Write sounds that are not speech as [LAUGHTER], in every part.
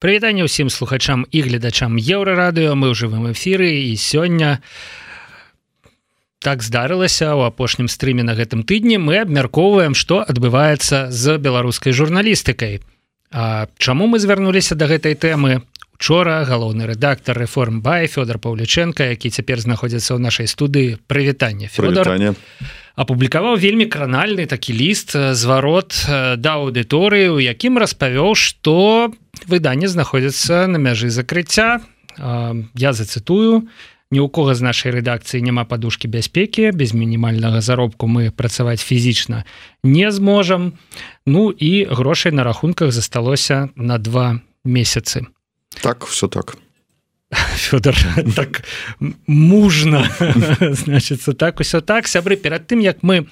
Прывітанне ўсім слухачам і гледачам еўрарадыё. Мы ў жывым эфіры і сёння так здарылася ў апошнім стрыме на гэтым тыдні. Мы абмяркоўваем што адбываецца з беларускай журналістыкай. А чаму мы звярнуліся да гэтай тэмы? Учора галоўны рэдактор рэформ бай Фёдор Паўліченко які цяпер знаходзіцца ў нашай студыі. Прывітання Фёдор. Апублікаваў вельмі кранальны такі ліст зварот да аўдыторыі у якім распавёў што выданне знаходзіцца на мяжы закрыцця. Я зацытую. Ні ў кого з нашай рэдакцыі няма падушки бяспекі. Без мінімальнага заробку мы працаваць фізічна не зможам. Ну і грошай на рахунках засталося на два месяцы так все так. [LAUGHS] Фёдор так мужна [LAUGHS] значится так усё так. Сябры перад тым як мы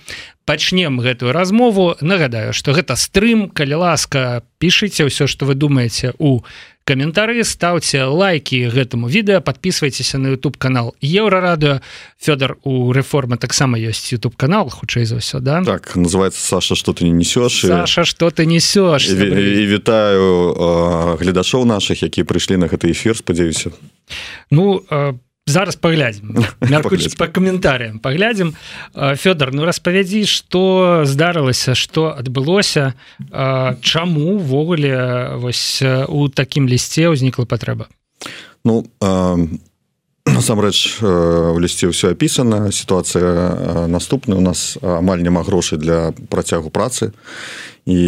пачнем гэтую размову. Нагадаю что гэта стрым. Калі ласка пішыце ўсё что вы думаете у каментары ставце лайки гэтаму відэа подписывайтеся на YouTube канал еўрарадыо Фёдор у рэформы таксама ёсць YouTube канал хутчэй за ўсё да? Так называется Саша что ты не несешь Саша что ты несешь і, і вітаю гледашоў наших які прыйшлі на гэты эфир спадзяюся. Ну по зараз паглядзім. [LAUGHS] По каментарыям паглядзім. Фёдор ну распавядзі что здарылася что адбылося. Чаму ввогуле вось у такім лісце ўзнікла патрэба? Ну насамрэч у лісце ўсё апісана сітуацыя наступная. У нас амаль няма грошай для працягу працы. І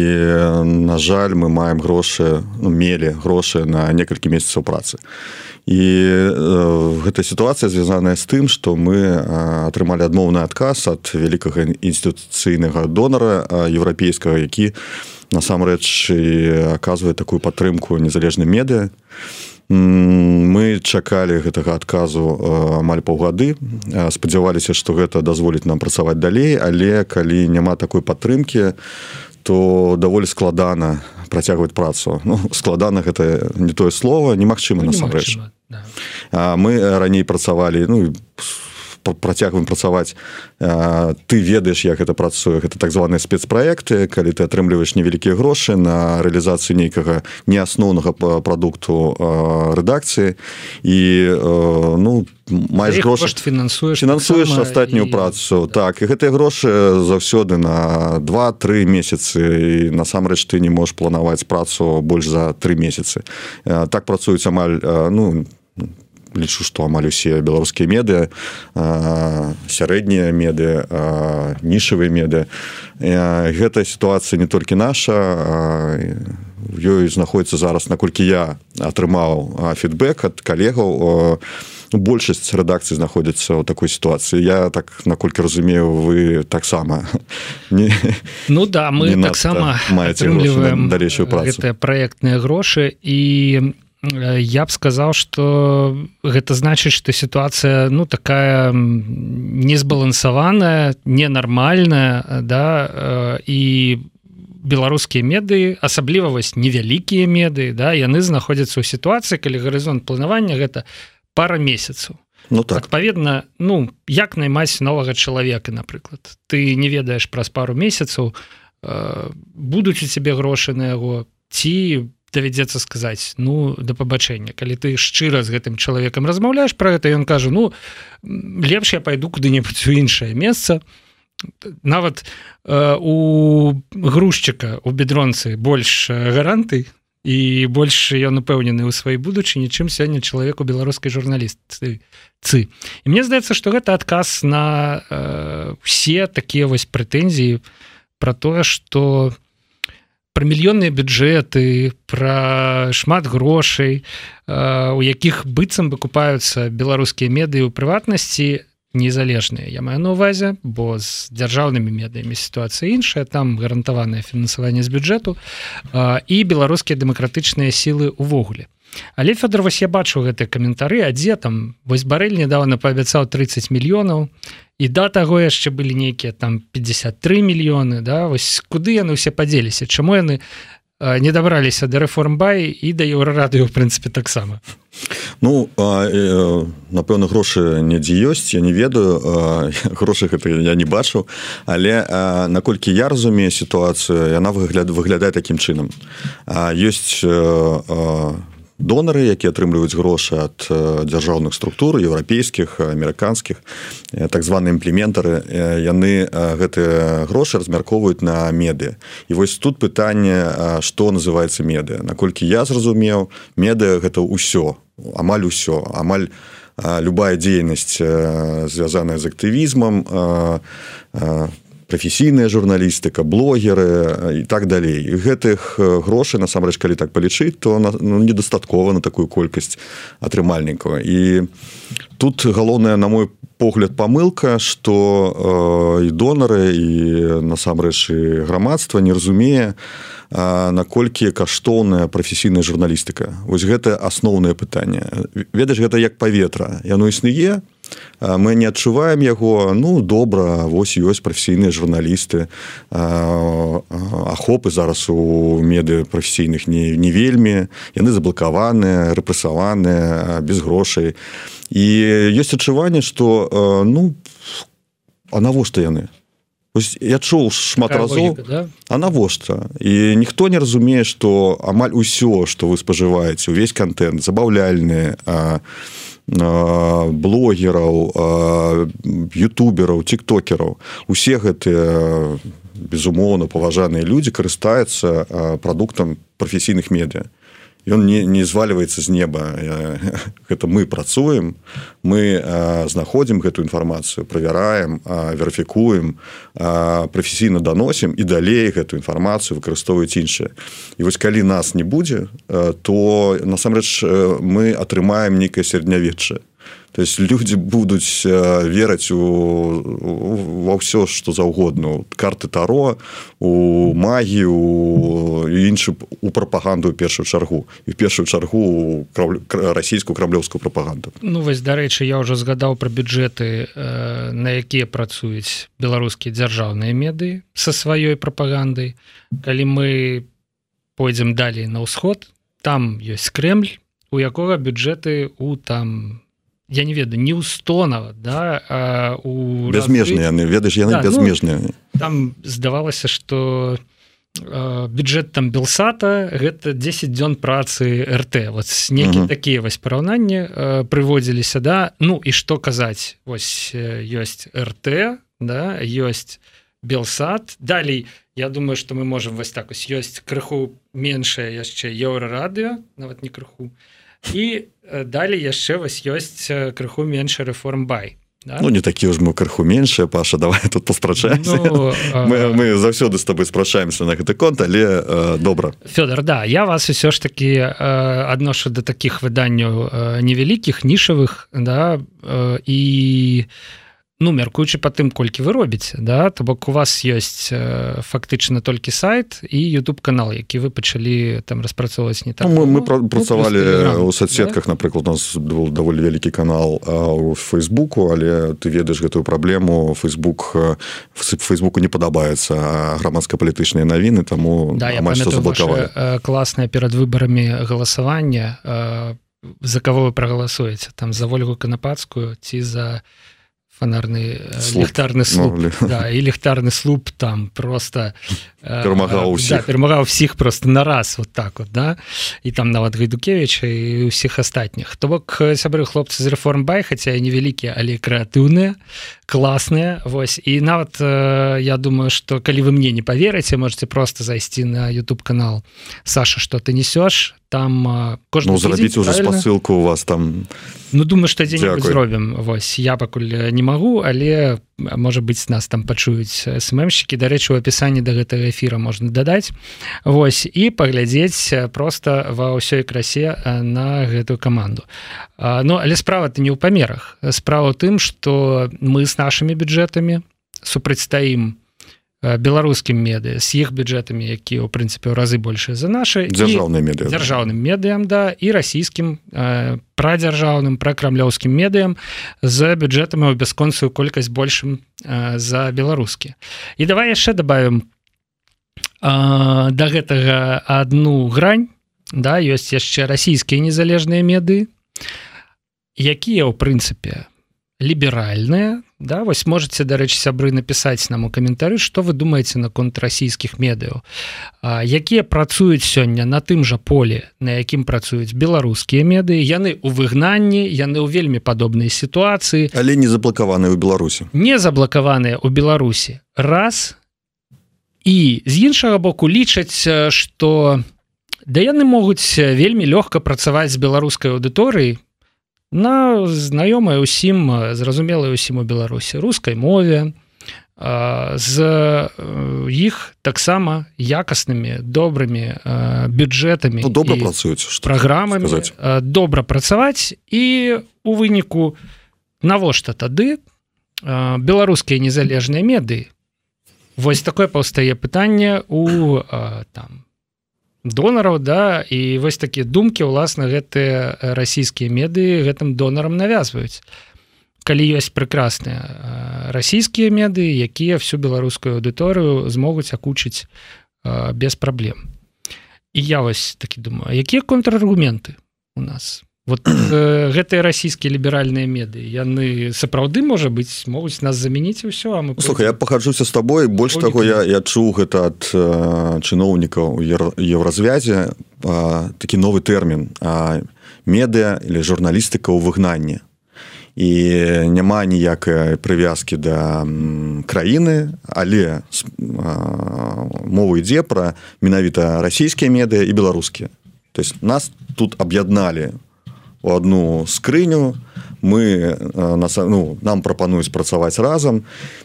на жаль мы маем грошы ну, мелі грошы на некалькі месяцаў працы. І і э, гэта сітуацыя звязаная з тым што мы атрымалі адмоўны адказ ад вялікага інстытуцыйнага донара еўрапейскага які насамрэч аказвае такую падтрымку незалежным медыа мы чакалі гэтага адказу амаль паўгады. Спадзяваліся што гэта дазволіць нам працаваць далей але калі няма такой падтрымкі то даволі складана працягваць працу. Ну, складана гэта не тое слово немагчыма ну, насамрэч. да. мы раней працавалі ну працягваем працаваць ты ведаеш як это працуе гэта так званыя спецпраекты калі ты атрымліваеш невялікія грошы на рэалізацыю нейкага неасноўнага прадукту рэдакцыі. І ну ты маеш грош фінансуеш фінансуеш астатнюю і... працу. так і гэтыя грошы заўсёды на два-тры месяцы. І насамрэч ты не можаш планаваць працу больш за тры месяцы. Так працуюць амаль ну лічу што амаль усе беларускія меды сярэднія меды нішавыя меды гэтая сітуацыя не толькі наша ёй знаходіцца зараз наколькі я атрымаў фідбэк ад калегаў у большасць рэдакцыі знаходзіцца ў такой сітуацыі. Я так наколькі разумею вы таксама [LAUGHS] не ну да мы таксама маецеатрымліваем далейшую працу. праектныя грошы і я б сказаў что гэта значыць что сітуацыя ну такая незбалансаваная ненармальная да і беларускія меды асабліва вось невялікія меды да яны знаходзяцца ў сітуацыі калі гарызонт планавання гэта пара месяцаў ну так. Адпаведна ну як наймаць новага чалавека напрыклад. Ты не ведаеш праз пару месяцаў э, будуць у цябе грошы на яго ці давядзецца сказаць ну да пабачэння калі ты шчыра з гэтым чалавекам размаўляеш про гэта ён кажа ну лепш я пайду куды-небудзь у іншае месца нават э, у грузчыка у бедронцы больш гаранты і больш ён упэўнены ў сваёй будучыні чым сёння чалавеку беларускай журналісты цы і мне здаецца што гэта адказ на э, все такія вось прэтэнзіі про тое что про мільённыя бюджэты про шмат грошай у якіх быццам выкупаюцца беларускія медыі ў прыватнасці незалежныя. Я маю на увазе бо з дзяржаўнымі медыямі сітуацыя іншая там гарантаванае фінансаванне з бюджэту і беларускія дэмакратычныя сілы увогуле але Федор вось я бачу гэтыя каментары а дзе там? Вось барэль недавно паабяцаў 30 мільёнаў і да таго яшчэ былі нейкія там 53 мільёны да? Вось куды яны ўсе падзеліся? Чаму яны не дабраліся да рэформбай і да еўрарадыё в прынцыпе таксама? Ну э, напэўна грошы недзе ёсць я не ведаю [LAUGHS] грошы гэта я не бачу але наколькі я разумею сітуацыю яна выгляд выглядае такім чынам. Ёсць донары якія атрымліваюць грошы ад дзяржаўных структур еўрапейскіх амерыканскіх так званыя імплементары яны гэтыя грошы размяркоўваюць на меды. І вось тут пытанне што называется меды наколькі я зразумеў меды гэта ўсё амаль усё. Амаль любая дзейнасць звязаная з актывізмам прафесійная журналістыка блогеры і так далей. Гэтых грошай насамрэч калі так палічыць то ну, недастаткова на такую колькасць атрымальнікаў. І тут галоўная на мой погляд памылка что э, і донары і насамрэч і грамадства не разумее наколькі каштоўная прафесійная журналістыка. Вось гэта асноўнае пытанне. Ведаеш гэта як паветра. Яно існуе мы не адчуваем яго ну добра вось ёсць прафесійныя журналісты. Ахопы зараз у меды прафесійных не, не вельмі. Яны заблакаваныя рэпрэсаваныя без грошай. І ёсць адчуванне что ну а навошта яны? Ось я чуў шмат разоў да? а навошта? І ніхто не разумее что амаль усё что вы спажываеце увесь контент забаўляльны а блогераў ютубераў тиктокераў. Усе гэтыя безумоўна паважаныя людзі карыстаюцца прадуктам прафесійных медыа ён не, не звальваецца з неба. Гэта [LAUGHS] мы працуем мы знаходзім гэту інфармацыю правяраем верыфікуем прафесійна даносім і далей гэту інфармацыю выкарыстоўваюць іншыя і вось калі нас не будзе то насамрэч мы атрымаем нейкае сярэднявечча то есть люди будуць вераць у во ўсё что заўгодна карты таро у магію іншы у прапаганду першую чаргу і першую чаргу расійскую крамлёўскую прапаганду Ну вось дарэчы я ўжо згадаў про бюджэты на якія працуюць беларускія дзяржаўныя меды со сваёй прапагандай калі мы пойдзем далей на ўсход там ёсць крemль у якога бюджэты у там я не ведаю не устонова да у безмежныя яны ведаеш яны да, безмежныя ну, там здавалася что бюджет там белсата гэта 10 дзён працы рт вот некі такія вось параўнанні прыводзіліся да. Ну і что казаць вось ёсць рт да ёсць белсад далей я думаю что мы можем вось так ось ёсць крыху меншая яшчэ еўра радыо нават не крыху і далей яшчэ вось ёсць крыху меншы рэформ бай Да? Ну не такі ж мы крыху меншая паша [LAUGHS] давай тут паспрачаемся ну, мы, мы заўсёды з тобой спрачаемся на гэты конт але э, добра Фёдор да я вас усё ж таки э, адношу да таких выданняў э, невялікіх нішавых да э, і ну мяркуючы по тым колькі вы робіце да то бок у вас ёсць э, фактычна толькі сайт і YouTube канал які вы пачалі там распрацоўваць не там ну, мы, мы ну, працавалі ну, у соцсетках да? напрыклад у нас был даволі вялікі канал у фейсбуку але ты ведаеш гэтую праблему. Facebook фейсбуку не падабаецца грамадска-палітычныя навіны таму да, класная перад выбарамі галасавання за кого вы прагаласуеце? Там за ольгу канападскую ці за фонарны ліхтарны слуп. ну, да, і ліхтарны слуп там просто перамагаў да, перамагаў всіх просто на раз вот так вот да. І там нават гайдукевича і усіх астатніх то бок сябры хлопцы з рэформ бай хаця невялікія але крэатыўныя класныя Вось. І нават я думаю что калі вы мне не поверыце можете просто зайсці на YouTube канал Саша что ты несешь там кожну ну, зрабіць уже спасылку у вас там. Ну думаю что дзе-нибудь зробім. Вось я пакуль не магу але можа быть нас там пачуюць сммщики дарэчы у опісанні до гэтага эфира можна дадаць. Вось і паглядзець просто ва ўсёй красе на гэтую каманду. Ну але справа ты не ў памерах. Справа тым что мы с нашими бюджэтамі супрацьстаім беларускім меды з іх бюджэтамі які ў прынцыпе ў разы больше за наши дзяржаўныя меды дзяржаўным медыям да і расійскім э, прадзяржаўным пра крамлёўскім медыям з бюджэтамі ў бясконцую колькасць большым э, за беларускі і давай яшчэ добавим э, да гэтага одну грань да ёсць яшчэ расійскія незалежныя меды якія ў прынцыпе ліберальныя да? Вось можете дарэчы сябры напісаць нам у каментары что вы думаете наконт расійскіх медыяў якія працуюць сёння на тым жа поле на якім працуюць беларускія медыі? Яны у выгнанні яны ў вельмі падобнай сітуацыі. Але не заблакаваныя ў беларусі. Не заблакаваныя ў беларусі. Раз. І з іншага боку лічаць что да яны могуць вельмі лёгка працаваць з беларускай аўдыторыі на знаёмая усім зразумелая усім у беларусі рускай мове з іх таксама якаснымі добрымі бюджэтамі ну, добра працуюць праграмамі добра працаваць. І у выніку навошта тады беларускія незалежныя медыі? Вось такое паўстае пытанне у там донараў да і вось такія думкі ўласна гэтыя расійскія медыі гэтым донарам навязваюць. Калі ёсць прекрасныя расійскія медыі якія всю беларускую аўдыторыю змогуць акучыць без праблем. І я вось такі думаю якія контраргументы у нас вот э, [CLEARS THROAT] гэтыя расійскія ліберальныя меды яны сапраўды можа быць могуць нас замяніць усё а мы Слухай, я пахаджуся з табой больш таго я, я чуў гэта ад э, чыноўнікаў еўразвязе такі новы тэрмін медыа или журналістыка ў выгнанні і няма ніякай прывязкі да краіны але мову ідзе пра менавіта расійскія медыа і беларускія то есть нас тут аб'ядналі у у одну скрыню. Мы на ну, нам прапануюць працаваць разам.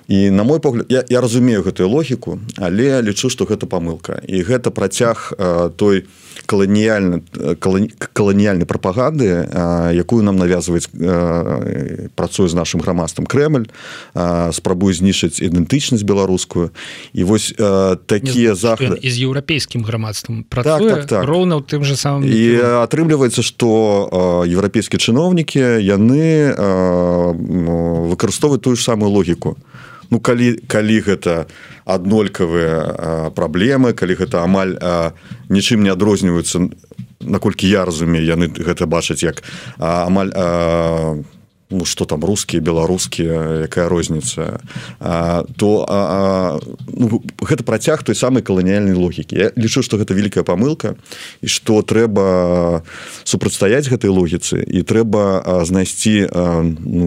І на мой погляд я, я разумею гэтую логіку але лічу что гэта памылка. І гэта працяг той каланіяльны каланіяльнай прапаганды якую нам навязваюць працуе з нашим грамадствам Крemль спрабуе знішыць ідэнтычнасць беларускую. І вось такія захады з еўрапейскім грамадствам так, так, так. роўна ў тым же самым і атрымліваецца что еўрапейскія чыноўнікі яны выкарыстоўваюць тую ж самую логіку ну калі калі гэта аднолькавыя праблемы калі гэта амаль нічым не адрозніваюцца наколькі я разумею яны гэта бачаць як амаль ну что там русские беларускія якая розніца то а, ну, гэта працяг той самай каланіяльнай логікі. Я лічу что гэта вялікая памылка і что трэба супрацьстаяць гэтай логіцы і трэба знайсці ну,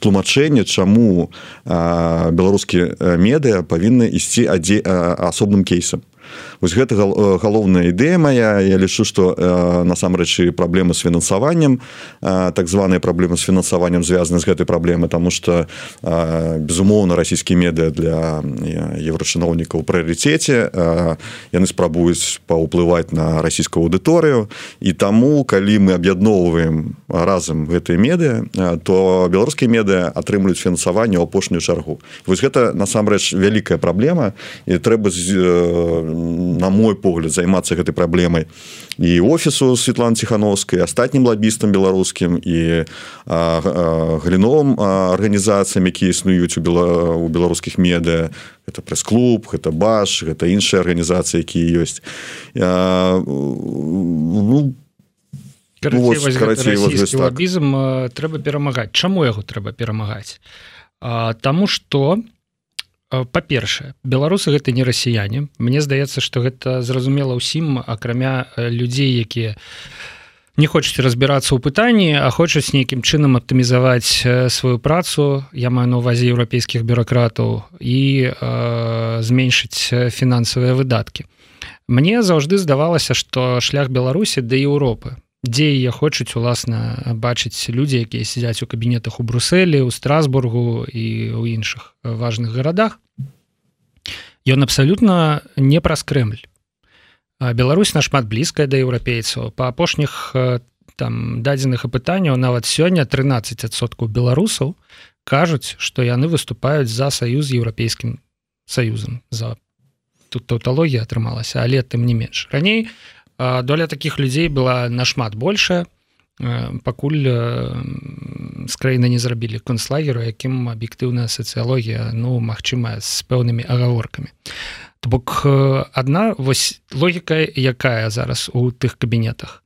тлумачэнне чаму беларускія медыа павінны ісці адзе асобным кейсам вось гэта галоўная ідэя моя я лічу что э, насамрэчы праблемы з фінансаваннем э, так званые праблемы з фінансаваннем звязаны з гэтай праблемы тому что э, безумоўна расійскі медыа для еўрачыноўнікаў прыярытэце яны спрабуюць паўплываць на расійскую аўдыторыю. І таму калі мы аб'ядноўваем разам гэтыя медыа то беларускія медыа атрымліваюць фінансаванне ў апошнюю чаргу. Вось гэта насамрэч вялікая праблема і трэба з на мой погляд займацца гэтай праблемай і офісу Светлан ціхановскай астатнім лабістам беларускім і галіновым арганізацыям які існуюць у бела у беларускіх медыа это прэс-клуб гэта баш гэта іншыя арганізацыі якія ёсць ну, лабізм трэба перамагаць чаму яго трэба перамагаць? Таму что па-першае беларусы гэта не расіяне. Мне здаецца что гэта зразумела ўсім акрамя людзей якія не хочуць разбірацца ў пытанні а хочуць нейкім чынам аптымізаваць сваю працу я маю на увазе еўрапейскіх бюракратаў і э, зменшыць фінансавыя выдаткі. Мне заўжды здавалася что шлях беларусі да Еўропы дзе я хочуць уласна бачыць людзі якія сядзяць у кабінетах у брусселі у страсбургу і ў іншых важных гарадах. Ён абсалютна не праз крemль Беларусь нашмат блізкая да еўрапейцаў. Па апошніх там дадзеных апытанняў нават сёння 13соткаў беларусаў кажуць што яны выступаюць за саюз еўрапейскім саюзам за тут тауталогія атрымалася але тым не менш. Раней у доля таких людзей была нашмат большая пакуль з краіны не зрабілі концлагеру якім аб'ектыўная сацыялогія ну магчымая з пэўнымі агаворкамі. То бок одна вось логіка якая зараз у тых кабінетах.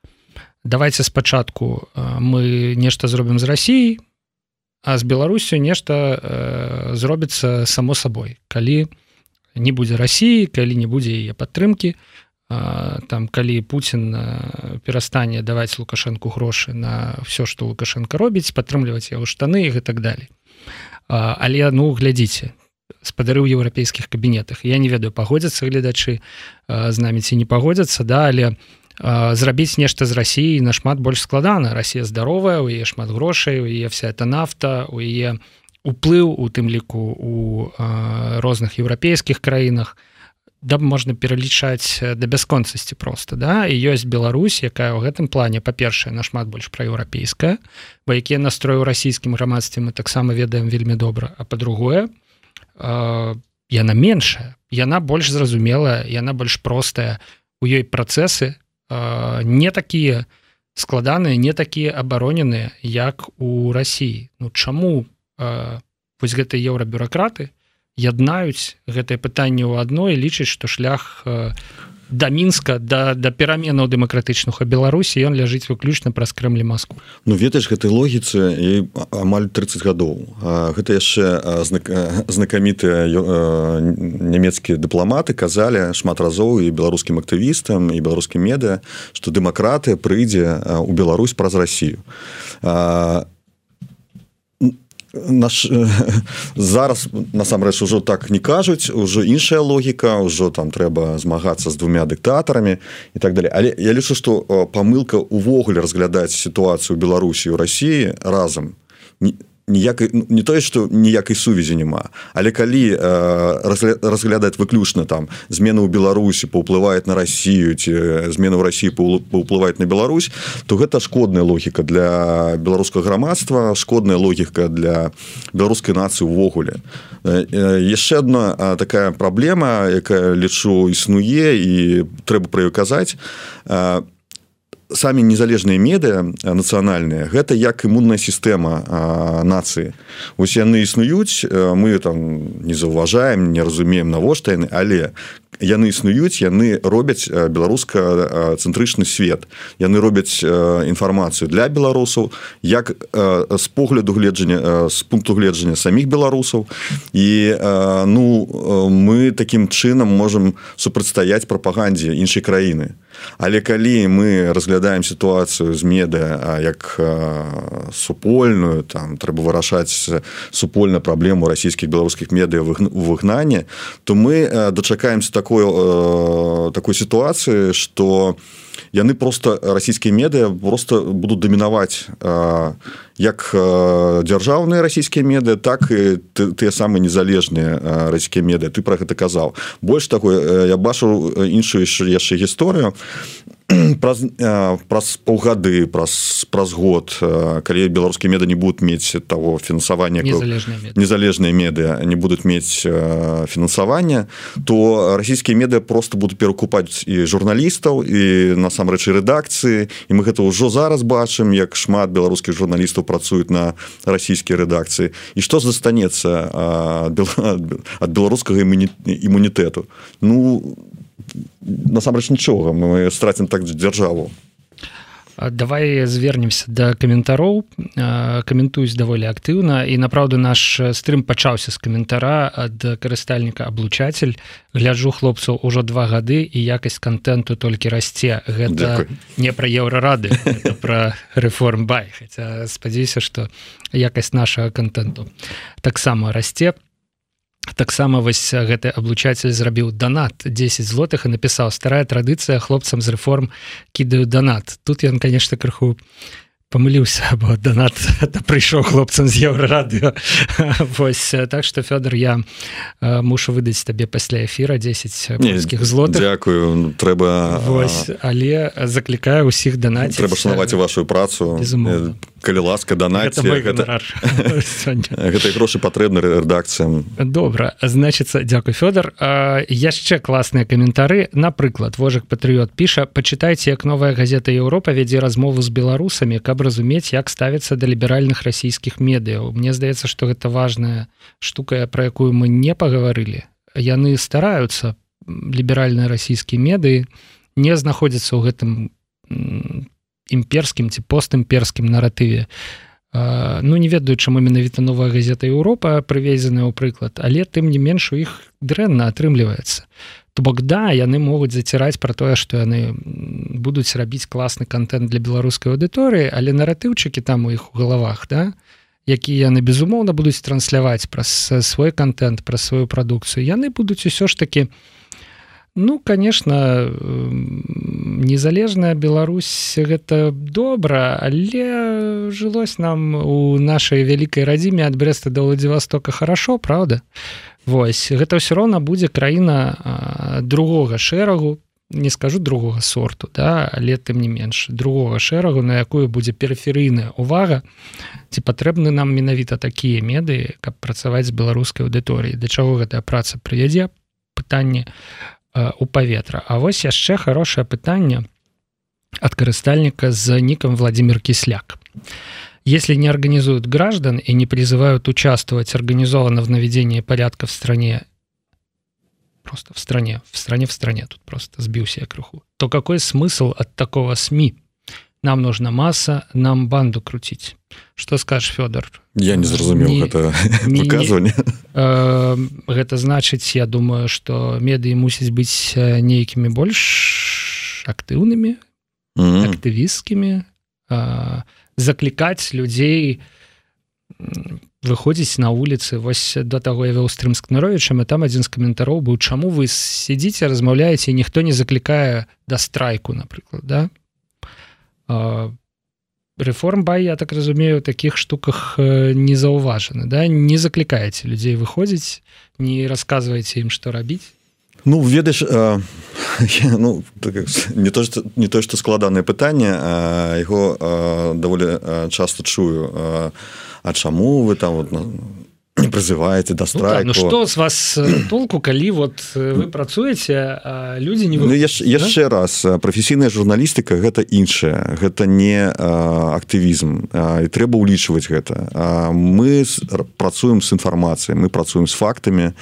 Давайте спачатку мы нешта зробім з Росіі а з беларусю нешта э, зробіцца само сабой. Калі не будзе россии калі не будзе яе падтрымки там калі Путін перастане даваць лукашэнку грошы на все что лукашенко робіць падтрымліваць яго штаны і так далее. Але ну глядзіце спадары ў еўрапейскіх кабінетах я не ведаю пагодзяцца гледачы з намі ці не пагодзяцца да але зрабіць нешта з рассіі нашмат больш складана Росія здаровая у яе шмат грошай у яе вся эта нафта у яе уплыў у тым ліку у розных еўрапейскіх краінах у да можна пералічаць да бясконцасці просто да? І ёсць Беларусь якая ў гэтым плане па-першае нашмат больш праеўрапейская бо якія настрою ў расійскім грамадстве мы таксама ведаем вельмі добра а по-другое яна меншая яна больш зразумелая яна больш простая. У ёй працэсы не такія складаныя не такія абароненыя як у Росіі Ну чаму вось гэта еўрабюракраты яднаюць гэтае пытанне ў адной лічыць што шлях э, да мінска да да пераменаў дэмакратычных а беларусі ён ляжыць выключна праз крэмлі маску Ну ведаеш гэтай логіцы і амаль 30 гадоў. Гэта яшчэ знакамітыя нямецкія дыпламаты казалі шмат разоў і беларускім актывістам і беларускім медыа што дэмакратыя прыйдзе у Беларусь праз Росію а наш зараз насамрэч ужо так не кажуць ужо іншая логіка ўжо там трэба змагацца з двумя дыктатарамі і так далее але я лічу што памылка увогуле разглядаць сітуацыю беларусі у Росіі разам не ніякай ну, не тое что ніякай сувязі няма але калі э, разглядаць выключна там змены ў беларусі паўплывает на Россию ці змены ў России паўплываць на Беларусь то гэта шкодная логіка для беларускага грамадства шкодная логіка для беларускай нацыі увогуле яшчэ одна такая праблема якая лічу існуе і трэба пра казаць по самі незалежныя медыа нацыянальныя гэта як імунная сістэма нацыі. Ось яны існуюць мы там не заўважаем не разумеем навошта яны але яны існуюць яны робяць беларуска цэнтрычны свет. Яны робяць інфармацыю для беларусаў як з погляду гледжання з пункту гледжання саміх беларусаў. І ну мы таким чынам можем супрацьстаяць прапагандзе іншай краіны але калі мы разглядаем сітуацыю з медыа як супольную там трэба вырашаць супольна праблему расійскіх беларускіх медыа выгнання то мы дачакаемся так такой э, такой ситуации что яны просто расійскія медыа просто будут дамінаваць э, як э, дзяржаўныя расійскія медыа так і тыя самыя незалежныя э, расійскія медыа. Ты про гэта казаў. Больш такой э, я бачу іншую яшчэ гісторыю [CLEARS THROAT] праз праз паўгады праз праз год калі беларускія меда не будуць мець того фінансавання незалежныя медыа не будуць мець фінансавання то расійскія медыа просто будуць перакупаць і журналістаў і насамрэч рэдакцыі і мы гэта ўжо зараз бачым як шмат беларускіх журналістаў працуюць на расійскія рэдакцыі і што застанецца ад беларускага імунітэту ну насамрэч нічога мы страцім так дзяржаву. Давай звернемся до каментароў. Каментуюсь даволі актыўна. І направду наш стрым пачаўся з каментара ад карыстальніка аблучатель гляджу хлопцаў ужо два гады і якасць контенту толькі расце. Гэта Дякую. не пра еўрарады про рэформ бай. Хотя спадзяюся что якасць нашага контенту таксама расце таксама вось гэты аблучатель зрабіў донат 10 злотых і напісаў старая традыцыя хлопцам з рэформ кідаю донат тут ён конечно крыху памыліўся [LAUGHS] бо донат [LAUGHS] прыйшоў хлопцам з еўрарадыо [LAUGHS] Вось так что Фёдор я мушу выдаць табе пасля эфира 10 польскіх злотых. Дякую трэба Вось, але заклікаю усіх данаць трэба шанаваць вашу працу калі ласка данаць гэтай грошы патрэбны рэдакцыям. Добра. Значится Дякую Фёдор. Яшчэ класныя каментары. Напрыклад вожак патрыот піша пачытайце як новая газета Еўропа вядзе размову з беларусамі каб разумець як ставіцца да ліберальных расійскіх медыяў. Мне здаецца што гэта важная штука про якую мы не пагаварылі. Яны стараюцца ліберальныя расійскія медыі не знаходзяцца ў гэтым імперскім ці постімперскім наратыве. Ну не ведаю чаму менавіта новая газета Еўропа прывезеная ў прыклад але тым не менш у іх дрэнна атрымліваецца. То бок да яны могуць заціраць про тое што яны будуць рабіць класны контент для беларускай аўдыторыі але наратыўчыкі там у іх у галавах да які яны безумоўна будуць трансляваць праз свой контент пра сваю прадукцыю яны будуць усё ж таки ну конечно незалежная Беларусь гэта добра але жылось нам у нашай вялікай радзіме ад бреста до владивостока хорошо правда? Вось гэта ўсё роўна будзе краіна другога шэрагу не скажу другога сорту да але тым не менш другога шэрагу на якую будзе перыферыйная увага ці патрэбны нам менавіта такія медыі каб працаваць з беларускай аўдыторыі да чаго гэтая праца прывядзе пытанне у паветра А вось яшчэ хорошее пытанне ад карыстальніка з нікам владимир кісляк а Если не организуют граждан и не призывают участвовать организованно в наведении порядка в стране, просто в стране, в стране, в стране, тут просто сбился я круху, то какой смысл от такого СМИ? Нам нужна масса, нам банду крутить. Что скажешь, Федор? Я не зразумел не, это выказывание. Э, это значит, я думаю, что меды мусить быть э, некими больше активными, mm-hmm. активистскими, э, заклікаць людзей выходзіць на вуліцы вось до таго я вел стрым с кнаровичам и там один з каментароў быў чаму вы сидзіце размаўляеце ніхто не заклікае да страйку напрыклад да реформ бай я так разумею таких штуках не заўважаны да? Не заклікаеце людзей выходзіць не рассказывайте ім что рабіць Ну ведаеш э, [LAUGHS] ну, так, [LAUGHS] не то что, не то что складанае пытанне яго даволі часто чую А чаму вы там вот, не прызываеце да страйку ну, так, ну, что з вас [CLEARS THROAT] толку калі вот вы працуеце людзі не ну, яшчэ да? раз прафесійная журналістыка гэта іншая гэта не актывізм і трэба ўлічваць гэта мы працуем з інфармацыяй мы працуем з фактамі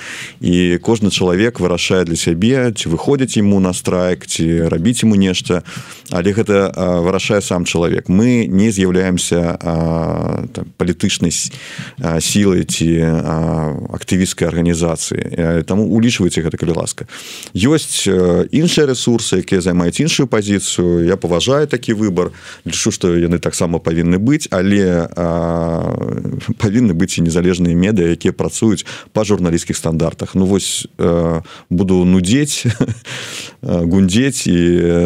і кожны чалавек вырашае для сябе ці выходзіць ему на страйк ці рабіць ему нешта але гэта вырашае сам чалавек мы не з'яўляемся палітычнай сілай ці актывісцкай арганізацыі таму улічвайце гэта калі ласка. Ёсць іншыя ресурсы якія займаюць іншую пазіцыю. Я паважаю такі выбор лічу што яны таксама павінны быць але павінны быць і незалежныя медыа якія працуюць па журналісцкіх стандартах. Ну вось буду нудзець [LAUGHS] гундзець і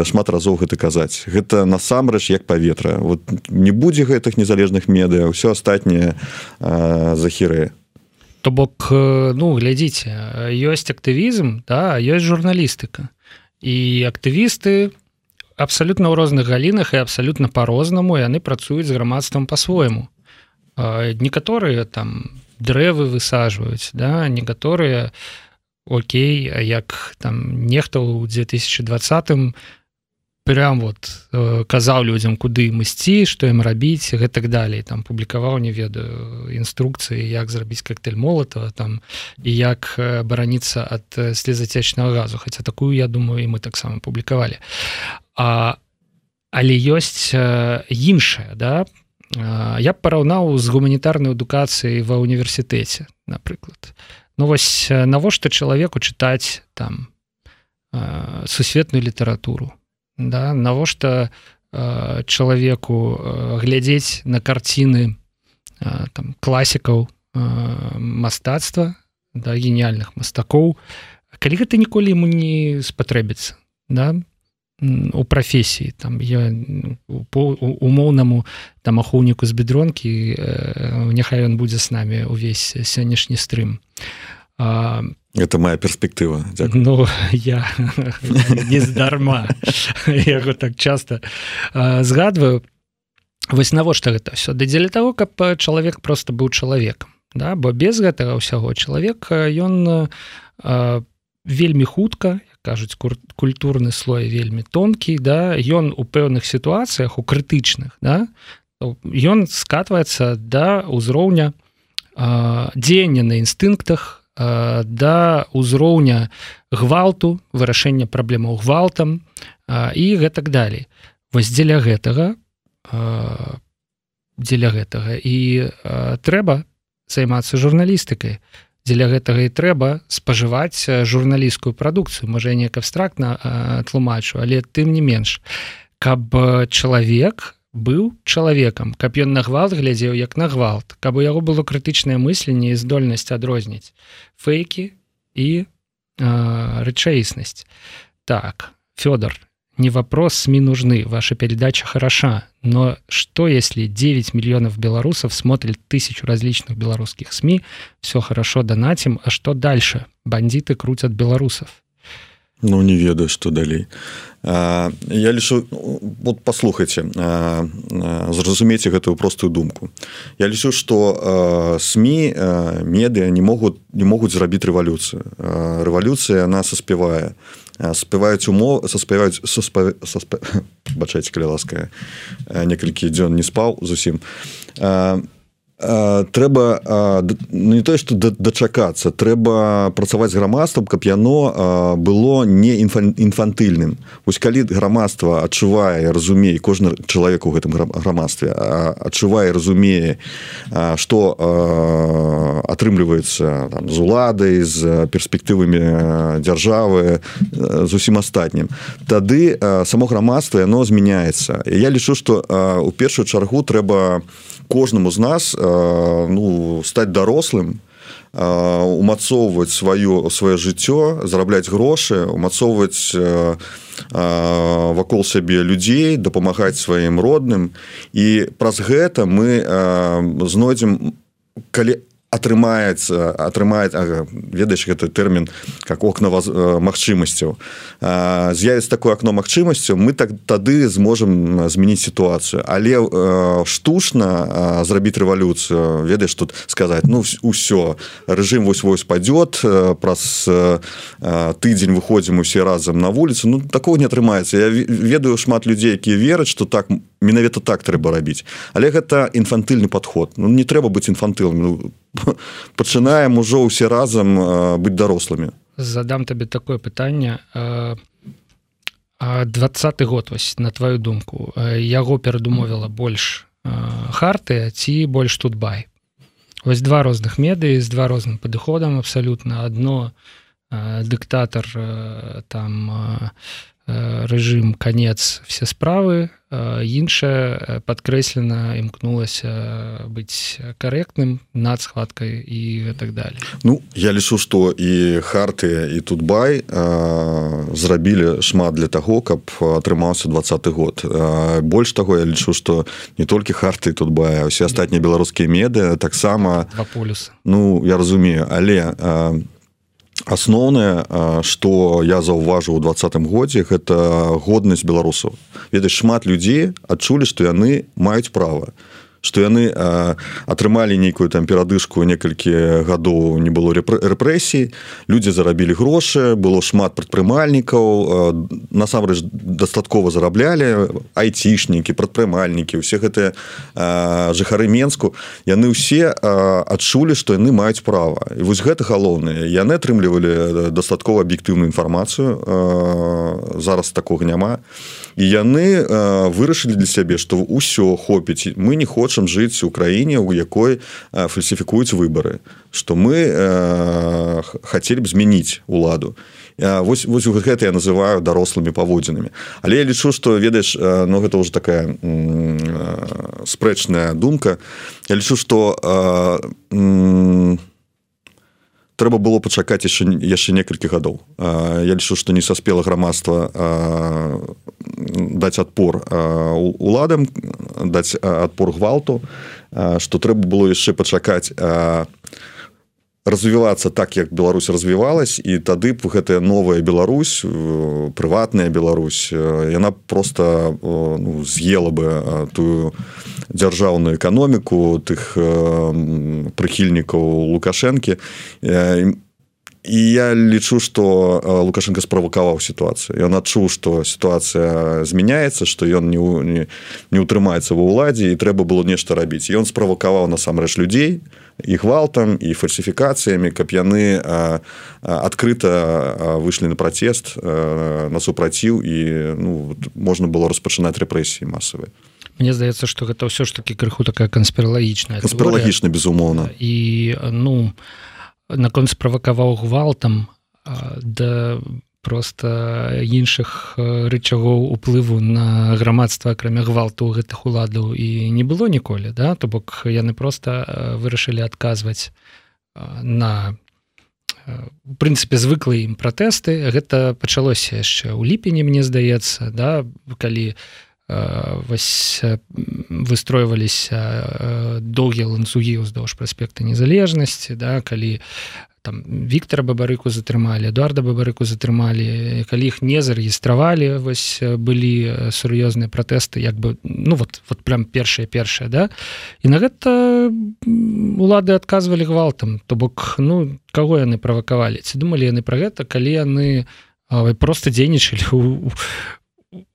шмат разоў гэта казаць. Гэта насамрэч як паветра. Вот не будзе гэтых незалежных медыа ўсё астатняе захіры то бок э, ну глядзіце ёсць актывізм да ёсць журналістыка і актывісты абсалютна ў розных галінах і абсалютна по-рознаму яны працуюць з грамадствам по-свойму некаторыя там дрэвы высажваюць да некаторыя Окей як там нехта ў 2020 прям вот э, казаў людям куды ім ісці что ім рабіць гэтак далей там публікаваў не ведаю інструкцыі як зрабіць коктейль молотова там і як бараніцца ад слезацечнага газу. Хотя такую я думаю і мы таксама публікавалі а але ёсць іншая да? Я параўнаў з гуманітарнай адукацыяй ва універсітэце напрыклад. Ну вось навошта чалавеку чытаць там сусветную літаратуру да навошта э, чалавеку э, глядзець на карціны э, там класікаў э, мастацтва да геніяльных мастакоў калі гэта ніколі ему не спатрэбіцца да у прафесіі там я умоўнаму там ахоўніку з бедронкі э, няхай ён будзе з намі увесь сённяшні стрым а это моя перспектыва ну [LAUGHS] я [LAUGHS] нездарма [LAUGHS] яго так часто згадваю. Вось навошта гэта все да дзеля того каб чалавек просто быў чалавекам да? Бо без гэтага ўсяго чалавек ён вельмі хутка кажуць культурны слой вельмі тонкі да? Ён у пэўных сітуацыях у крытычных да? Ён скатваецца да ўзроўня дзеяння на інстынктах Э, да ўзроўня гвалту вырашэння праблемаў гвалтам і гэтак далей. Вось дзеля гэтага дзеля гэтага і трэба займацца журналістыкай. Дзеля гэтага і трэба спажываць журналісцкую прадукцыю. Можа неяк абстрактна тлумачу але тым не менш. Каб чалавек быў чалавекам. Каб ён на гвалт глядзеў як на гвалт. Каб у яго было крытычнае мысленне і здольнасць адрозніць фейкі і э, рэчаіснасць. Так Федор не вопрос СМИ нужны, ваша передача хороша, но что если 9 миллионов белорусов смотрят тысячу различных белорусских СМИ, все хорошо донатим, а что дальше? Бандиты крутят белорусов. Ну не ведаю что далей. Я лічу вот послухайте зразумейте гэтую простую думку. Я лічу что сМ медыа не могут не могуць зрабіць рэвалюцыю. Рэвалюцыя она саспявае спяваюць умов саспяваюць [LAUGHS] бачаць калі ласка некалькі дзён не спаў зусім. А трэба ну, не тое што дачакацца трэба працаваць грамадствам каб яно было не інфантыльным. Вось калі грамадства адчувае разумее кожны чалавек у гэтым грамадстве адчувае разумее што атрымліваецца з уладай з перспектывамі дзяржавы зусім астатнім тады само грамадства яно змяняецца. Я лічу што у першую чаргу трэба кожнаму з нас ну стаць дарослым умацоўваць сваё сваё жыццё зарабляць грошы умацоўваць вакол сябе людзей дапамагаць сваім родным. І праз гэта мы знойдзем калі атрымаецца атрымаць ведаеш гэты тэрмін как окна вас магчымасцяў з'явіць такое акно магчымасцю мы так тады зможам змяніць сітуацыю але штучна зрабіць рэвалюцыю ведаеш тут сказаць ну ўсё рэжым вось вось падёт праз тыдзень выходзім усе разам на вуліцу ну такого не атрымаецца я ведаю шмат людзей якія вераць что так менавіта так трэба рабіць. Але гэта інфантыльны подход ну не трэба быць інфантылам ну, [LAUGHS] пачынаем ужо ўсе разам быць дарослымі. Задам табе такое пытанне. Двадцаты год вось на твою думку яго перадумовіла больш харты ці больш тут бай? Вось два розных медыі з два розным падыходам абсалютна. Одно дыктатар там рэжым конец все справы. Іншая подкрэслена імкнулася быць карэктным над схваткай і так далее. Ну я лічу что і харты і тут бай зрабілі шмат для того каб атрымаўся двадцаты год. Больш таго я лічу что не толькі харты тут бая усе астатнія беларускія меды таксама полюс Ну я разумею але не асноўнае что я заўважыў у двадцатым годзе гэта годнасць беларусаў. Ведаць шмат людзей адчулі што яны маюць права што яны атрымалі нейкую там перадышку некалькі гадоў не было рэпрэсій людзі зарабілі грошы было шмат прадпрымальнікаў насамрэч дастаткова зараблялі айцішнікі прадпрымальнікі усе гэтыя жыхары менску яны ўсе адчулі што яны маюць права. І вось гэта галоўнае. Яны атрымлівалі дастаткова аб'ектыўную інфармацыю зараз такога няма. І яны вырашылі для сябе што ўсё хопіць. Мы не хочам хочам жыць у краіне у якой фальсіфікуюць выборы что мы э, хотели б змяніць уладу. Вось вось гэта я называю дарослымі паводзінамі. Але я лічу что ведаеш но ну, гэта уже такая спрэчная думка. Я лічу что э, трэба было пачакаць яшчэ яшчэ некалькі гадоў. Я лічу што не саспела грамадства даць адпор уладам даць адпор гвалту што трэба было яшчэ пачакаць развівацца так як Беларусь развівалась і тады б гэтая новая Беларусь прыватная Беларусь яна просто ну, з'ела бы тую дзяржаўную эканоміку тых прыхільнікаў лукашэнкі. І я лічу что лукашенко справакаваў сітуацыю. Ён адчуў что сітуацыя змяняецца что ён не не, не утрымаецца ва ўладзе і трэба было нешта рабіць. Ён справакаваў насамрэч людзей і гвалтам і фальсіфікацыямі каб яны адкрыта выйшлі на працест на супраціў і ну, можна было распачынаць рэпрэсіі масавыя Мне здаецца что гэта ўсё ж таки крыху такая канспіралагічная канспіралагічна безумоўна і ну наконт справакаваў гвалтам да просто іншых рычагоў уплыву на грамадства акрамя гвалту гэтых уладаў і не было ніколі да? То бок яны просто вырашылі адказваць на у прынцыпе звыклы ім пратэсты. Гэта пачалося яшчэ ў ліпені мне здаецца да? Калі вось выстройваліся доўгія ланцугі ўздоўж праспекта незалежнасці да? Калі там Віктора бабарыку затрымалі эдуарда бабарыку затрымалі калі іх не зарэгістравалі вось былі сур'ёзныя пратэсты як бы ну вот вот прям першае першае да? І на гэта улады адказвалі гвалтам то бок ну каго яны правакавалі? Ці думалі яны пра гэта калі яны просто дзейнічалі у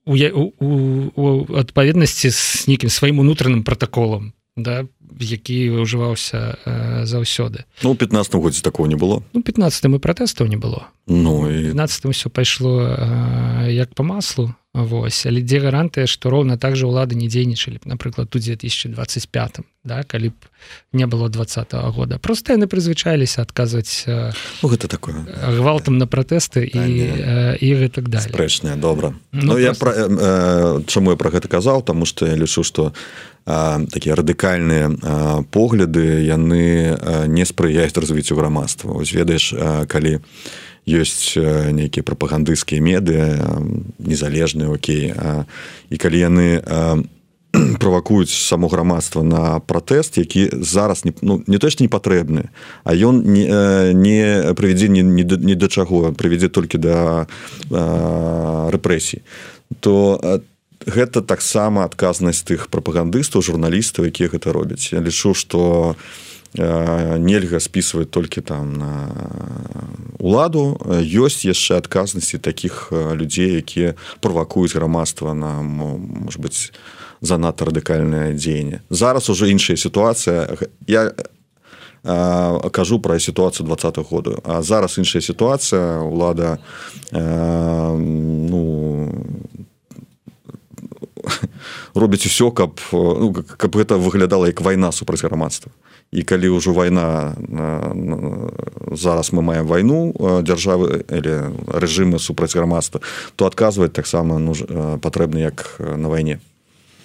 у, у, у, у адпаведнасці з нейкім сваім унутраным протаколам да які ўжываўся э, заўсёды. Ну 15 годзе такого не было. Ну 15 мы пратэстаў не было. Ну і 15 все пайшло э, як по маслу Вось але дзе гарантыя што роўна так жа ўлады не дзейнічалі напрыклад у 2025 да калі б не было двадца -го года. Просто яны прызвычаліся адказваць ну, гэта такое. гвалтам на пратэсты і і гэтак да спрэчная добра. Ну, ну я просто... пра, э, чаму я про гэта казаў? Тому что я лічу что такія радыкальныя погляды яны не спрыяюць развіццю грамадства. Ведаеш калі у ёсць нейкія прапагандысцкія меды незалежныя Окей і калі яны правакуюць само грамадства на пратэст які зараз не ну, не то што не патрэбны а ён не, не прывядзе ні, ні, ні да чаго прывядзе толькі да рэпрэсій то гэта таксама адказнасць тых прапагандыстаў журналістаў якія гэта робяць. Я лічу што у Э, нельга списывать толькі там на уладу. Ёсць яшчэ адказнасці таких э, людзей якія правакуюць грамадства на может быть занадта радыкальнае дзеянне зараз уже іншая сітуацыя я э, кажу про сітуацыю двадцатых году а зараз іншая сітуацыя улада ну [LAUGHS] робіць усё каб ну, каб гэта выглядала як вайна супраць грамадства. І калі ўжо вайна зараз мы маем вайну дзяржавы или рэжымы супраць грамадства то адказваць таксама ну, патрэбны як на вайне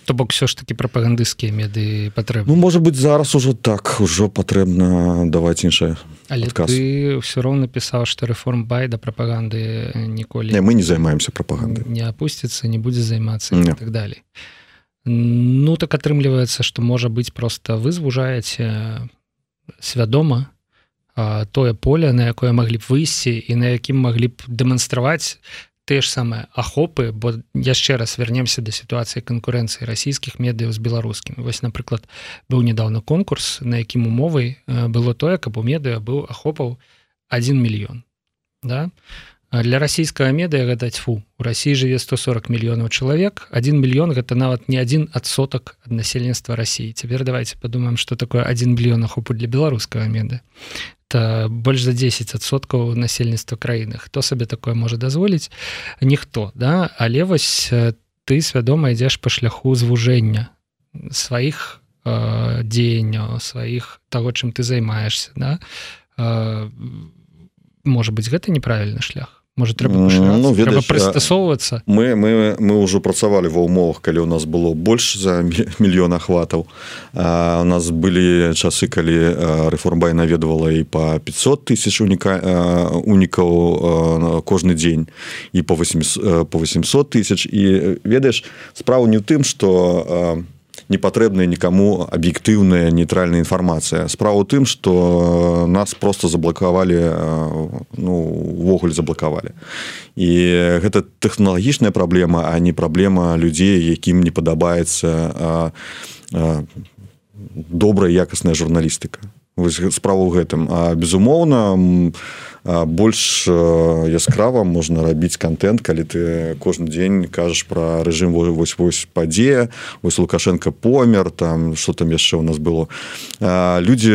то бок все ж таки прапагандысцкія меды патрэбны? Ну, может быть зараз ужо так ужо патрэбна даваць іншае але ты все роўна пісаў что рэформ байда прапаганды ніколі не, мы не займаемся прапагандай. не опусціцца не будзе займацца так далей. Ну так атрымліваецца што можа быць просто вы звужаеце свядома тое поле на якое маглі б выйсці і на якім маглі б дэманстраваць тыя ж самыя ахопы бо яшчэ раз вернемся да сітуацыі канкурэнцыі расійскіх медыяў з беларускімі вось напрыклад быў недавно конкурс на якім умовай было тое каб у медыа быў ахопаў 1 мільён да. Для расійскага медыя гэта тьфу у Росіі жыве 140 мільёнаў чалавек 1 мільён гэта нават не адзін адсотак ад насельніцтва Росіі цяпер давайте падумаем что такое 1 мільён ахопу для беларускага меда то больш за 10соткаў насельніцтва краіны хто сабе такое можа дазволіць ніхто да? Але вось ты свядома ідзеш па шляху звужэння сваіх э, дзеянняў сваіх того чым ты займаешься да? Э, может быть гэта неправільны шлях может трэба ну, прыстасоўвацца мы мы мы ўжо працавалі ва умовах калі у нас было больш за [LAUGHS] мільён ахватаў. У нас былі часы калі рэформбай наведавала і по 500 тысяч уніка унікаў кожны дзень і по 800 по 800 тысяч. І ведаеш справу не ў тым что у не патрэбная никому аб'ектыўная нейтральная інфармацыя справа тым что нас просто заблокавалі ну увогуле заблокавалі і гэта тэхналагічная праблема а не праблема людзей якім не падабаецца добрая якасная журналістыка справа ў гэтым. А безумоўна больш яскрава можна рабіць контент калі ты кожны дзень кажаш про рэжым вось вось падзея вось лукашенко помер там что там яшчэ у нас было. Люди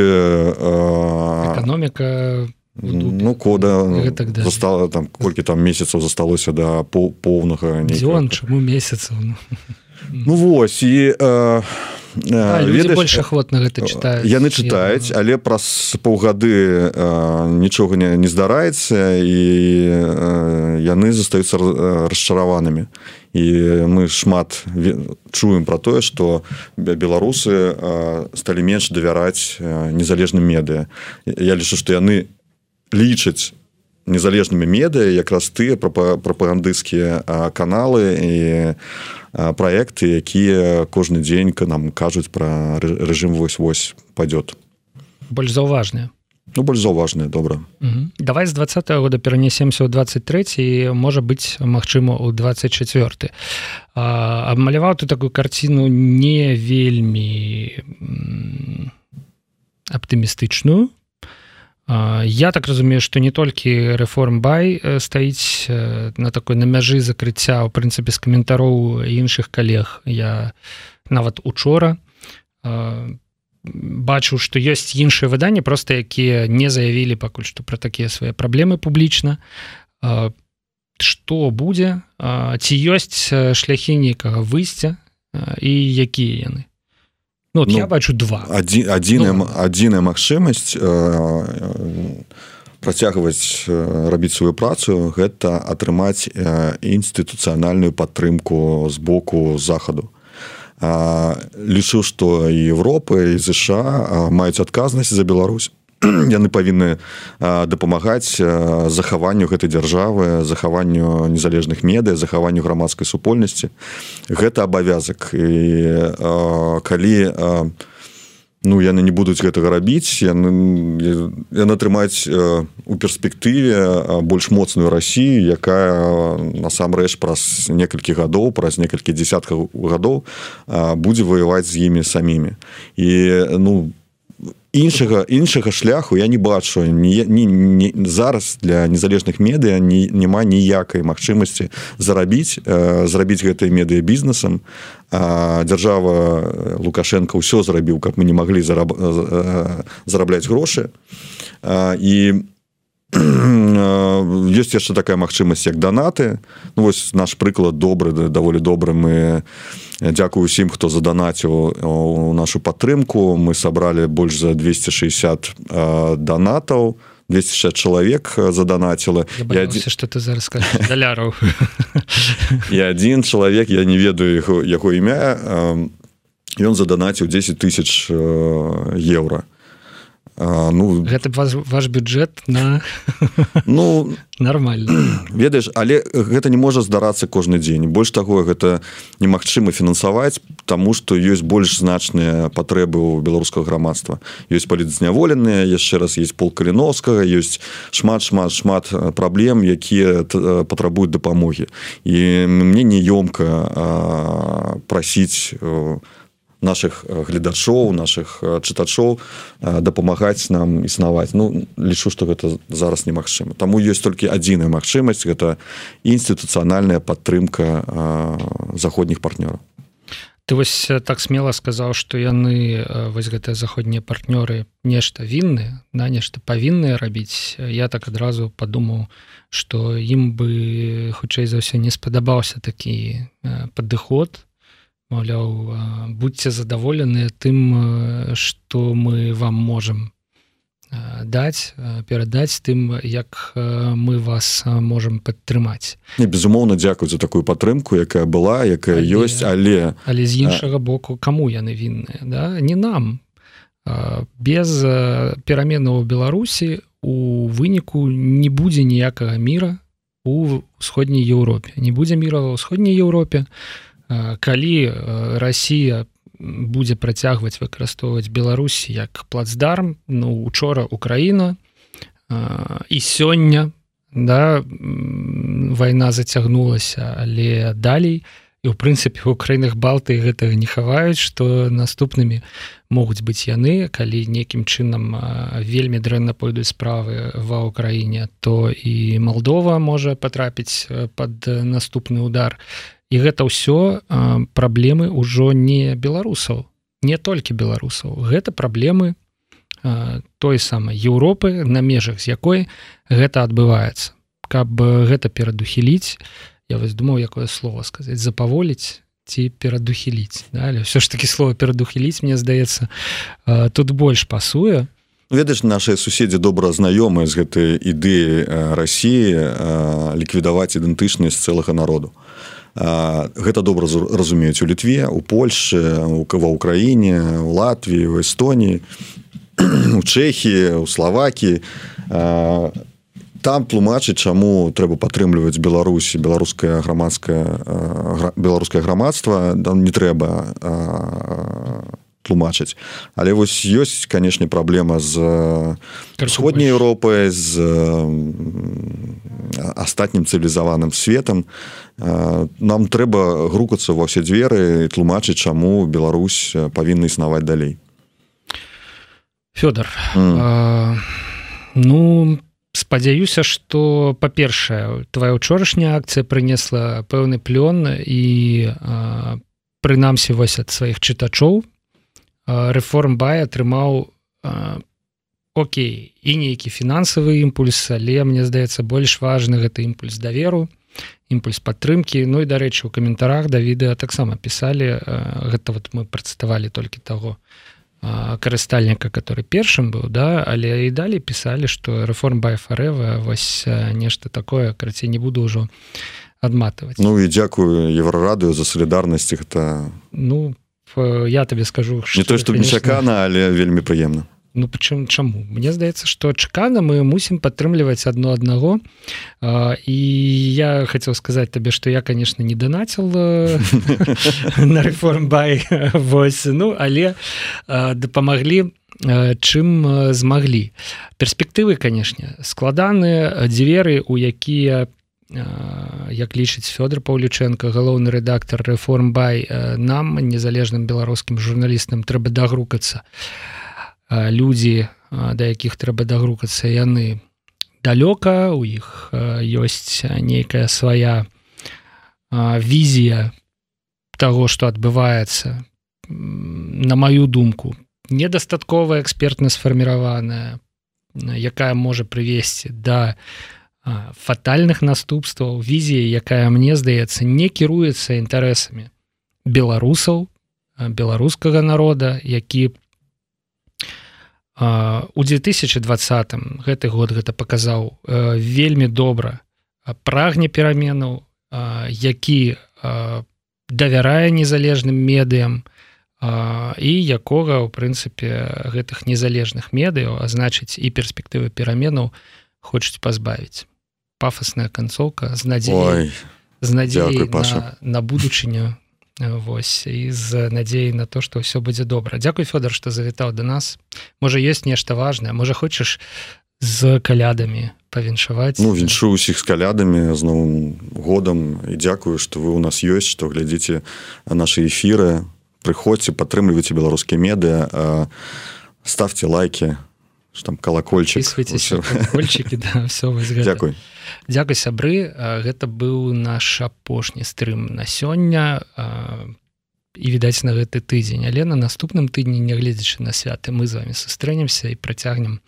экономіка ну кода так стала там колькі там месяцаў засталося да поўнага чаму месяцаў? Ну вось і э, ведаеш, больше охвотна гэта читаюць яны чытаюць але праз паўгады нічога не, не здараецца і яны застаюцца расчараванымі. І мы шмат чуем про тое что беларусы сталі менш давяраць незалежным медыа. Я лічу что яны лічаць незалежнымі медыа якраз тыя прапагандысцкія каналы і проекты якія кожны дзень нам кажуць про режим вось-вось пойдет больш заўважныя ну больш заўважныя добра. Давай з двадца -го года перанесемся ў 23 можа быть Мачыма у 24 абмаляваў ты такую карціну не вельмі аптымістычную Я так разумею что не толькі рэформбай стаіць на такой на мяжы закрыцця ў прынцыпе з каментароў іншых калег я нават учора бачу что ёсць іншыя выданні просто якія не заявілі пакуль што пра такія свае праблемы публічна что будзе ці ёсць шляхі нейкага выйсця? І якія яны Ну, ну, я бачу два. один адзіная ну, адзіная магчымасць э, э, працягваць э, рабіць сваю працу гэта атрымаць э, інстытуцыянальную падтрымку з боку захаду э, лічу што і Европы і ЗША э, маюць адказнасць за Беларусь [CLEARS THROAT] яны павінны дапамагаць захаванню гэтай дзяржавы захаванню незалежных медыя захаванню грамадскай супольнасці. Гэта абавязак. І калі ну яны не будуць гэтага рабіць яны яны атрымаць у перспектыве больш моцную Росію якая насамрэч праз некалькі гадоў праз некалькі десяткаў гадоў будзе ваяваць з імі самімі. І ну по іншага іншага шляху я не бачу не, не, не зараз для незалежных медыа не няма ніякай магчымасці зарабіць э, зрабіць гэтай медыа бізнесам дзяржава лукашенко ўсё зрабіў каб мы не маглі зараб, зарабляць грошы. І ёсць яшчэ такая магчымасць як данаты ну, вось наш прыклад добры даволі добры мы дзякую усім хто заданаціў у нашу падтрымку мы сабралі больш за 260 данатаў 260 чалавек заданаціла что ты зараз [LAUGHS] даляраў я один чалавек я не ведаю яго яго імя ён заданаціў 10 тысяч еўра А, ну гэта ваш, ваш бюджет на [LAUGHS] ну нормально [CLEARS THROAT] ведаеш але гэта не можа здарацца кожны дзень. Больш таго гэта немагчыма фінансаваць тому что ёсць больш значныя патрэбы у беларускага грамадства. Ёсць палітзняволеныя яшчэ раз есть пол каліновскага ёсць шмат шмат шмат праблем якія патрабуюць дапамогі. І мне неёмка прасіць у наших гледачоў наших чытачоў дапамагаць нам існаваць. Ну лічу что гэта зараз немагчыма. Таму ёсць толькі адзіная магчымасць гэта інстытуцыянальная падтрымка заходніх партнёраў. Ты вось так смело сказаў что яны вось гэтыя заходнія партнёры нешта вінны на нешта павінныя рабіць. Я так адразу подумаў что ім бы хутчэй за ўсё не спадабаўся такі падыход маўляў будьце задаволеныя тым что мы вам можем даць перадаць тым як мы вас можем падтрымаць не безумоўна дзякую за такую падтрымку якая была якая але, ёсць але але з іншага боку кому яны вінныя да? Не нам. Без пераменаў беларусі у выніку не будзе ніякага мира у сходняй Еўропе не будзе мира ва ўсходняй Еўропе у калі Росія будзе працягваць выкарыстоўваць Беларусь як плацдарм ну учора Украіна і сёння да вайна зацягнулася але далей. І у прынцыпе у краінах балты гэтага не хаваюць што наступнымі могуць быць яны. Калі нейкім чынам вельмі дрэнна пойдуць справы ва ўкраіне то і Малдова можа патрапіць под наступны удар і гэта ўсё праблемы ўжо не беларусаў не толькі беларусаў. Гэта праблемы той самай Еўропы на межах з якой гэта адбываецца. Каб гэта перадухіліць я вось думаў якое слово сказаць запаволіць ці перадухіліць. Да? все ж таки слово перадухіліць мне здаецца тут больш пасуе. Ведаеш наши суседзі добра знаёмыя з гэтай ідэі Росіі ліквідаваць ідэнтычнасць цэлага народу гэта добра разумеюць у літве у Польше у ва ўкраіне у Латвіі у Эстоніі [CLEARS THROAT] у Чэхі у Славакі там тлумачыць чаму трэба падтрымліваць Беларусі беларускае грамадскае беларускае грамадства. Там не трэба тлумачыць але вось ёсць канешне праблема з сходняй Еўропы з астатнім цывілізаваным светом нам трэба грукацца ва ўсе дзверы тлумачыць чаму Беларусь павінна існаваць далей Фёдор mm. ну спадзяюся что па-першае твоя учорашняя акцыя прынесла пэўны плён і прынамсі вось ад сваіх чытачоў рэформ бай атрымаў Окей і нейкі фінансавы імпульс але мне здаецца больш важны гэты імпульс даверу імпульс падтрымки Ну і дарэчы у каментарах да відэа таксама пісалі гэта вот мы працытавалі толькі таго карыстальніка который першым быў да але і далей пісалі что рэформ байфарэва вось нешта такое карацей не буду ўжо адматываць Ну і дзякую еврорадыю за салідарнасць гэта ну я табе скажу не то что нечакана але вельмі прыемна Ну прычым чаму Мне здаецца што чакана мы мусім падтрымліваць адно аднаго і я хацеў сказаць табе што я конечно не данаціл [LAUGHS] на рэформ бай вось ну але дапамаглі чым змаглі перспектывы канешне складаныя дзверы у якія як лічыць Фёдор Паўліченко галоўны рэдактор рэформ бай нам незалежным беларускім журналістам трэба дагрукацца. а людзі да якіх трэба дагрукацца яны далёка у іх ёсць нейкая свая візія того что адбываецца. На маю думку недастаткова экспертна сфарміраваная якая можа прывесці да фатальных наступстваў візіі якая мне здаецца не кіруецца інтарэсамі беларусаў беларускага народа які у 2020 гэты год гэта паказаў вельмі добра прагне пераменаў які давярае незалежным медыям і якога ў прынцыпе гэтых незалежных медыяў а значыць і перспектывы пераменаў хочуць пазбавіць. Пафасная канцоўка з надзеяй з надзеяй на, на будучыню Вось і з надзеяй на то што ўсё будзе добра. Дякуй Фёдор што завітаў да нас. Можа ёсць нешта важное можа хочаш з калядамі павіншаваць? Ну віншую усіх з калядамі з новым годам. І дзякую што вы у нас ёсць што глядзіце нашы эфіры. Прыходзьце падтрымлівайце беларускія медыа ставце лайки там колокольчик? Да, [LAUGHS] Дякуй Дякуй сябры. Гэта быў наш апошні стрым на сёння. І відаць на гэты тыдзень. Але на наступным тыдні нягледзячы на святы мы з вами сустрэнемся і працягнем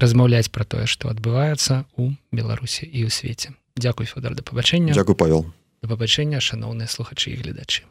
размаўляць пра тое што адбываецца у беларусі і ў свеце. Дякуй фодар да пабачэння. Дякую павел. Да пабачэння шаноўныя слухачы і гледачы